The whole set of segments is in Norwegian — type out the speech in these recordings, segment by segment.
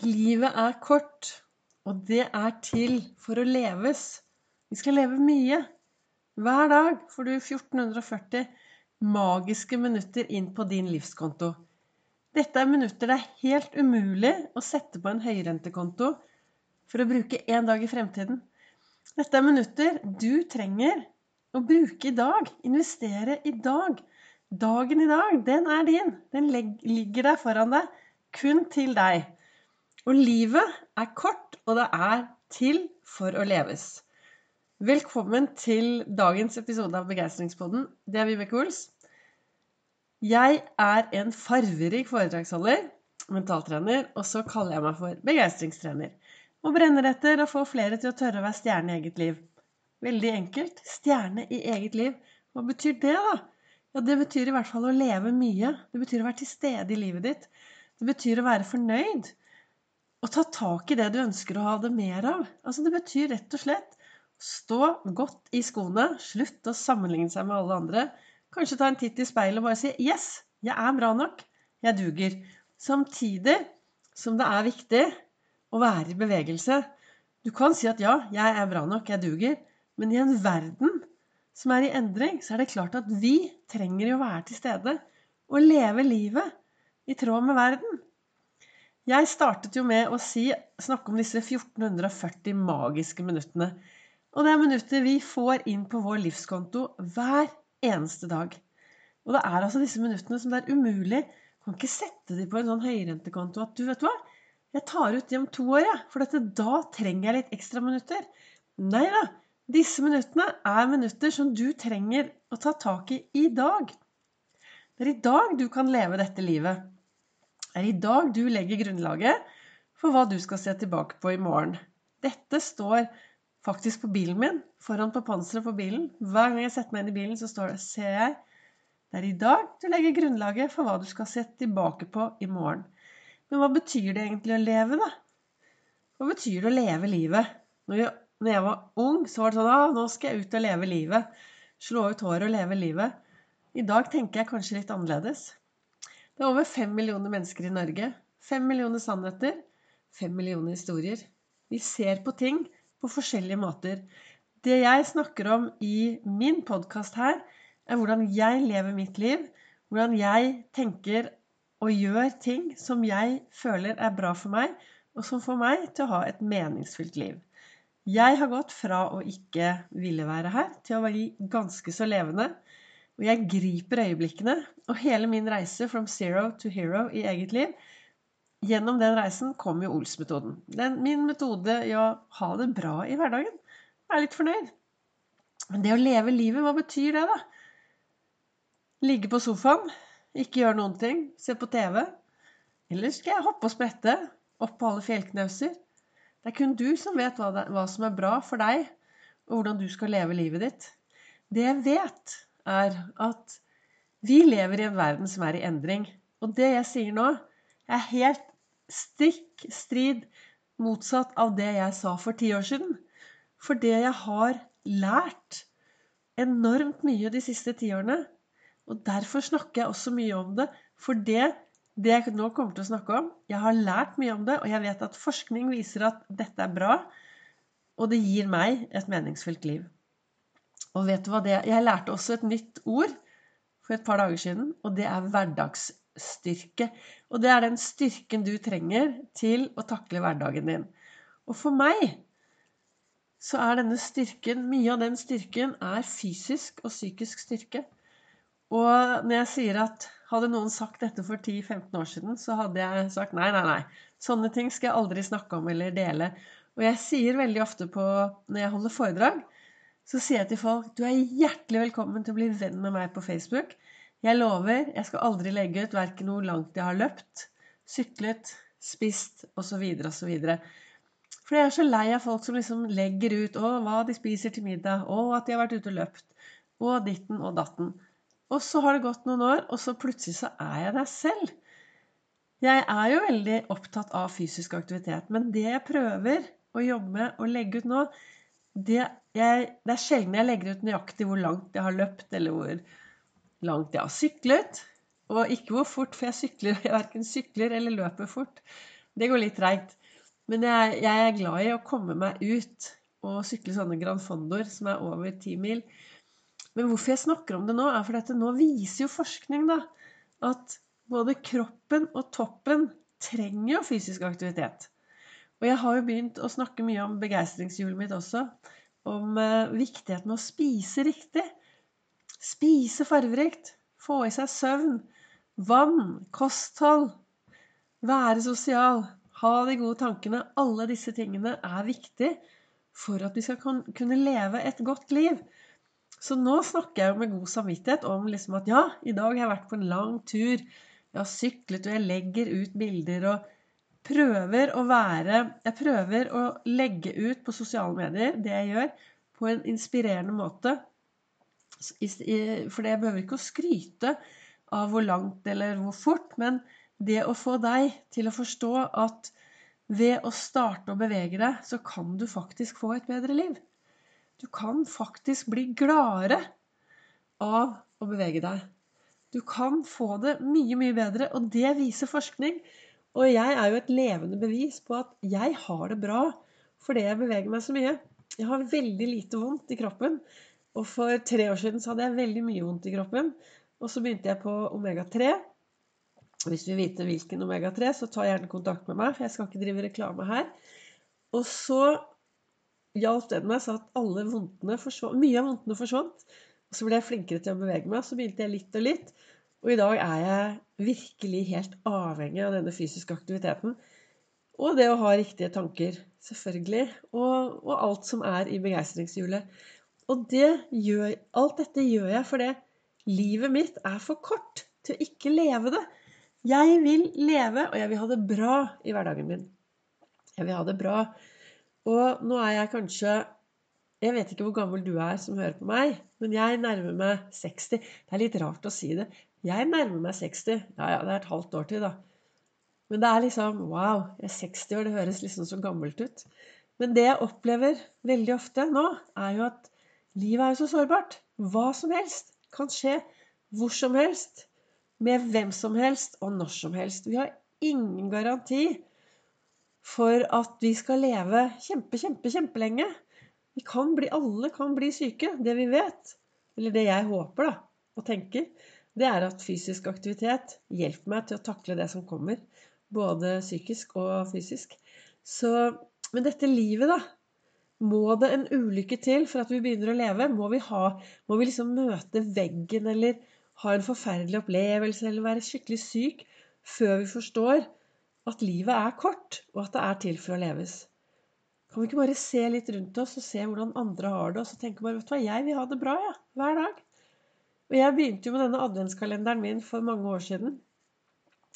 Livet er kort, og det er til for å leves. Vi skal leve mye. Hver dag får du 1440 magiske minutter inn på din livskonto. Dette er minutter det er helt umulig å sette på en høyrentekonto for å bruke én dag i fremtiden. Dette er minutter du trenger å bruke i dag. Investere i dag. Dagen i dag, den er din. Den ligger der foran deg. Kun til deg. Og livet er kort, og det er til for å leves. Velkommen til dagens episode av Begeistringspodden. Det er Vibeke Ols. Jeg er en farverik foredragsholder, mentaltrener, og så kaller jeg meg for begeistringstrener. Og brenner etter å få flere til å tørre å være stjerne i eget liv. Veldig enkelt. Stjerne i eget liv. Hva betyr det, da? Ja, Det betyr i hvert fall å leve mye. Det betyr å være til stede i livet ditt. Det betyr å være fornøyd å ta tak i det du ønsker å ha det mer av. Altså Det betyr rett og slett stå godt i skoene, slutt å sammenligne seg med alle andre. Kanskje ta en titt i speilet og bare si 'Yes, jeg er bra nok. Jeg duger'. Samtidig som det er viktig å være i bevegelse. Du kan si at 'ja, jeg er bra nok. Jeg duger'. Men i en verden som er i endring, så er det klart at vi trenger å være til stede og leve livet i tråd med verden. Jeg startet jo med å si, snakke om disse 1440 magiske minuttene. Og det er minutter vi får inn på vår livskonto hver eneste dag. Og det er altså disse minuttene som det er umulig Kan ikke sette dem på en sånn høyrentekonto at du, vet du hva, jeg tar ut de om to år, jeg. For dette, da trenger jeg litt ekstra minutter. Nei da. Disse minuttene er minutter som du trenger å ta tak i i dag. Det er i dag du kan leve dette livet er i dag du legger grunnlaget for hva du skal se tilbake på i morgen. Dette står faktisk på bilen min, foran på panseret på bilen. Hver gang jeg setter meg inn i bilen, så står det, ser jeg det er i dag du legger grunnlaget for hva du skal se tilbake på i morgen. Men hva betyr det egentlig å leve, da? Hva betyr det å leve livet? Når jeg, når jeg var ung, så var det sånn ah, nå skal jeg ut og leve livet. Slå ut håret og leve livet. I dag tenker jeg kanskje litt annerledes. Det er over fem millioner mennesker i Norge. Fem millioner sannheter. Fem millioner historier. Vi ser på ting på forskjellige måter. Det jeg snakker om i min podkast her, er hvordan jeg lever mitt liv. Hvordan jeg tenker og gjør ting som jeg føler er bra for meg, og som får meg til å ha et meningsfylt liv. Jeg har gått fra å ikke ville være her, til å være ganske så levende. Og jeg griper øyeblikkene. Og hele min reise from zero to hero i eget liv Gjennom den reisen kom jo Ols-metoden. Min metode i å ha det bra i hverdagen. Er litt fornøyd. Men det å leve livet, hva betyr det, da? Ligge på sofaen, ikke gjøre noen ting, se på TV. Eller skal jeg hoppe og sprette opp på alle fjellknauser? Det er kun du som vet hva, som er bra for deg, og hvordan du skal leve livet ditt. Det jeg vet, er at vi lever i en verden som er i endring. Og det jeg sier nå, er helt stikk strid motsatt av det jeg sa for ti år siden. For det jeg har lært enormt mye de siste tiårene. Og derfor snakker jeg også mye om det. For det, det jeg nå kommer til å snakke om Jeg har lært mye om det, og jeg vet at forskning viser at dette er bra. Og det gir meg et meningsfylt liv. Og vet du hva det er? Jeg lærte også et nytt ord for et par dager siden, og det er hverdagsstyrke. Og det er den styrken du trenger til å takle hverdagen din. Og for meg så er denne styrken Mye av den styrken er fysisk og psykisk styrke. Og når jeg sier at hadde noen sagt dette for 10-15 år siden, så hadde jeg sagt nei, nei, nei. Sånne ting skal jeg aldri snakke om eller dele. Og jeg sier veldig ofte på, når jeg holder foredrag, så sier jeg til folk du er hjertelig velkommen til å bli venn med meg på Facebook. Jeg lover, jeg skal aldri legge ut verken hvor langt jeg har løpt, syklet, spist osv. osv. For jeg er så lei av folk som liksom legger ut å, hva de spiser til middag, og at de har vært ute og løpt, og ditten og datten. Og så har det gått noen år, og så plutselig så er jeg der selv. Jeg er jo veldig opptatt av fysisk aktivitet, men det jeg prøver å jobbe med og legge ut nå, det, jeg, det, er sjelden jeg legger ut nøyaktig hvor langt jeg har løpt, eller hvor langt jeg har syklet. Og ikke hvor fort, for jeg sykler jeg verken sykler eller løper fort. Det går litt treigt. Men jeg, jeg, er glad i å komme meg ut og sykle sånne Grand Fondoer som er over ti mil. Men hvorfor jeg snakker om det nå, er fordi at nå viser jo forskning da, at både kroppen og toppen trenger jo fysisk aktivitet. Og jeg har jo begynt å snakke mye om begeistringshjulet mitt også. Om eh, viktigheten med å spise riktig. Spise farverikt. Få i seg søvn. Vann. Kosthold. Være sosial. Ha de gode tankene. Alle disse tingene er viktig for at vi skal kunne leve et godt liv. Så nå snakker jeg jo med god samvittighet om liksom at ja, i dag har jeg vært på en lang tur. Jeg har syklet, og jeg legger ut bilder og prøver å være Jeg prøver å legge ut på sosiale medier det jeg gjør, på en inspirerende måte. For det behøver ikke å skryte av hvor langt eller hvor fort, men det å få deg til å forstå at ved å starte å bevege deg, så kan du faktisk få et bedre liv. Du kan faktisk bli gladere av å bevege deg. Du kan få det mye, mye bedre, og det viser forskning. Og jeg er jo et levende bevis på at jeg har det bra fordi jeg beveger meg så mye. Jeg har veldig lite vondt i kroppen. Og for tre år siden så hadde jeg veldig mye vondt i kroppen. Og så begynte jeg på omega-3. Hvis du vil vite hvilken omega-3, så ta gjerne kontakt med meg, for jeg skal ikke drive reklame her. Og så hjalp den meg så at alle vondtene forsvant, mye av vondtene forsvant. Og så ble jeg flinkere til å bevege meg. Så begynte jeg litt og litt. Og i dag er jeg virkelig helt avhengig av denne fysiske aktiviteten. Og det å ha riktige tanker, selvfølgelig. Og, og alt som er i begeistringshjulet. Og det gjør, alt dette gjør jeg fordi livet mitt er for kort til å ikke leve det. Jeg vil leve, og jeg vil ha det bra i hverdagen min. Jeg vil ha det bra. Og nå er jeg kanskje Jeg vet ikke hvor gammel du er som hører på meg, men jeg nærmer meg 60. Det er litt rart å si det. Jeg nærmer meg 60. Ja, ja, det er et halvt år til, da. Men det er liksom Wow, jeg er 60 år. Det høres liksom så gammelt ut. Men det jeg opplever veldig ofte nå, er jo at livet er jo så sårbart. Hva som helst kan skje hvor som helst med hvem som helst og når som helst. Vi har ingen garanti for at vi skal leve kjempe, kjempe, kjempelenge. Vi kan bli, alle kan bli syke. Det vi vet, eller det jeg håper da, og tenker, det er at fysisk aktivitet hjelper meg til å takle det som kommer. Både psykisk og fysisk. Så, men dette livet, da. Må det en ulykke til for at vi begynner å leve? Må vi, ha, må vi liksom møte veggen eller ha en forferdelig opplevelse eller være skikkelig syk før vi forstår at livet er kort, og at det er til for å leves. Kan vi ikke bare se litt rundt oss og se hvordan andre har det, og så tenke bare vet du hva, jeg vil ha det bra, ja, hver dag. Og jeg begynte jo med denne adventskalenderen min for mange år siden,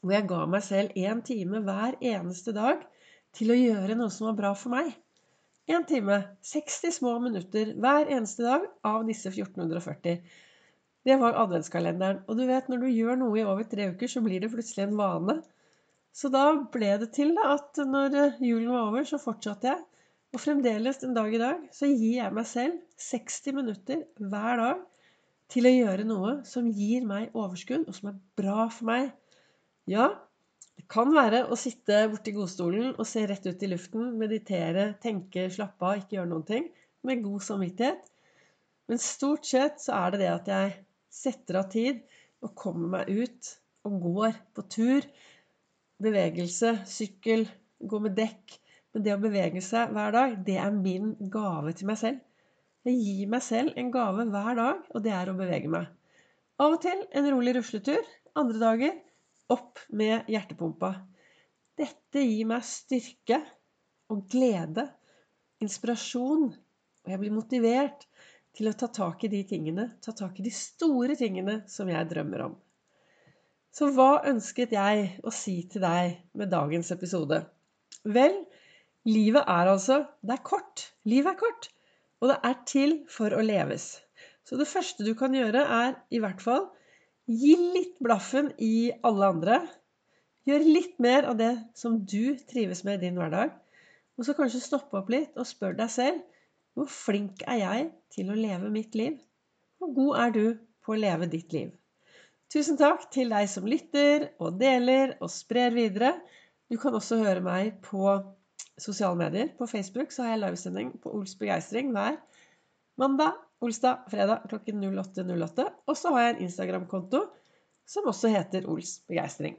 hvor jeg ga meg selv én time hver eneste dag til å gjøre noe som var bra for meg. Én time. 60 små minutter hver eneste dag av disse 1440. Det var adventskalenderen. Og du vet, når du gjør noe i over tre uker, så blir det plutselig en vane. Så da ble det til da, at når julen var over, så fortsatte jeg. Og fremdeles den dag i dag så gir jeg meg selv 60 minutter hver dag til å gjøre noe som gir meg overskudd, og som er bra for meg. Ja, det kan være å sitte borti godstolen og se rett ut i luften, meditere, tenke, slappe av, ikke gjøre noen ting, med god samvittighet. Men stort sett så er det det at jeg setter av tid og kommer meg ut og går på tur. Bevegelse, sykkel, gå med dekk. Men det å bevege seg hver dag, det er min gave til meg selv. Jeg gir meg selv en gave hver dag, og det er å bevege meg. Av og til en rolig rusletur. Andre dager opp med hjertepumpa. Dette gir meg styrke og glede, inspirasjon, og jeg blir motivert til å ta tak i de tingene, ta tak i de store tingene som jeg drømmer om. Så hva ønsket jeg å si til deg med dagens episode? Vel, livet er altså Det er kort. Livet er kort. Og det er til for å leves. Så det første du kan gjøre, er i hvert fall gi litt blaffen i alle andre. Gjør litt mer av det som du trives med i din hverdag. Og så kanskje stoppe opp litt og spør deg selv hvor flink er jeg til å leve mitt liv? Hvor god er du på å leve ditt liv? Tusen takk til deg som lytter og deler og sprer videre. Du kan også høre meg på sosiale medier. På Facebook så har jeg livesending på Ols begeistring hver mandag, olsdag, fredag klokken 08.08. Og så har jeg en Instagram-konto som også heter Ols begeistring.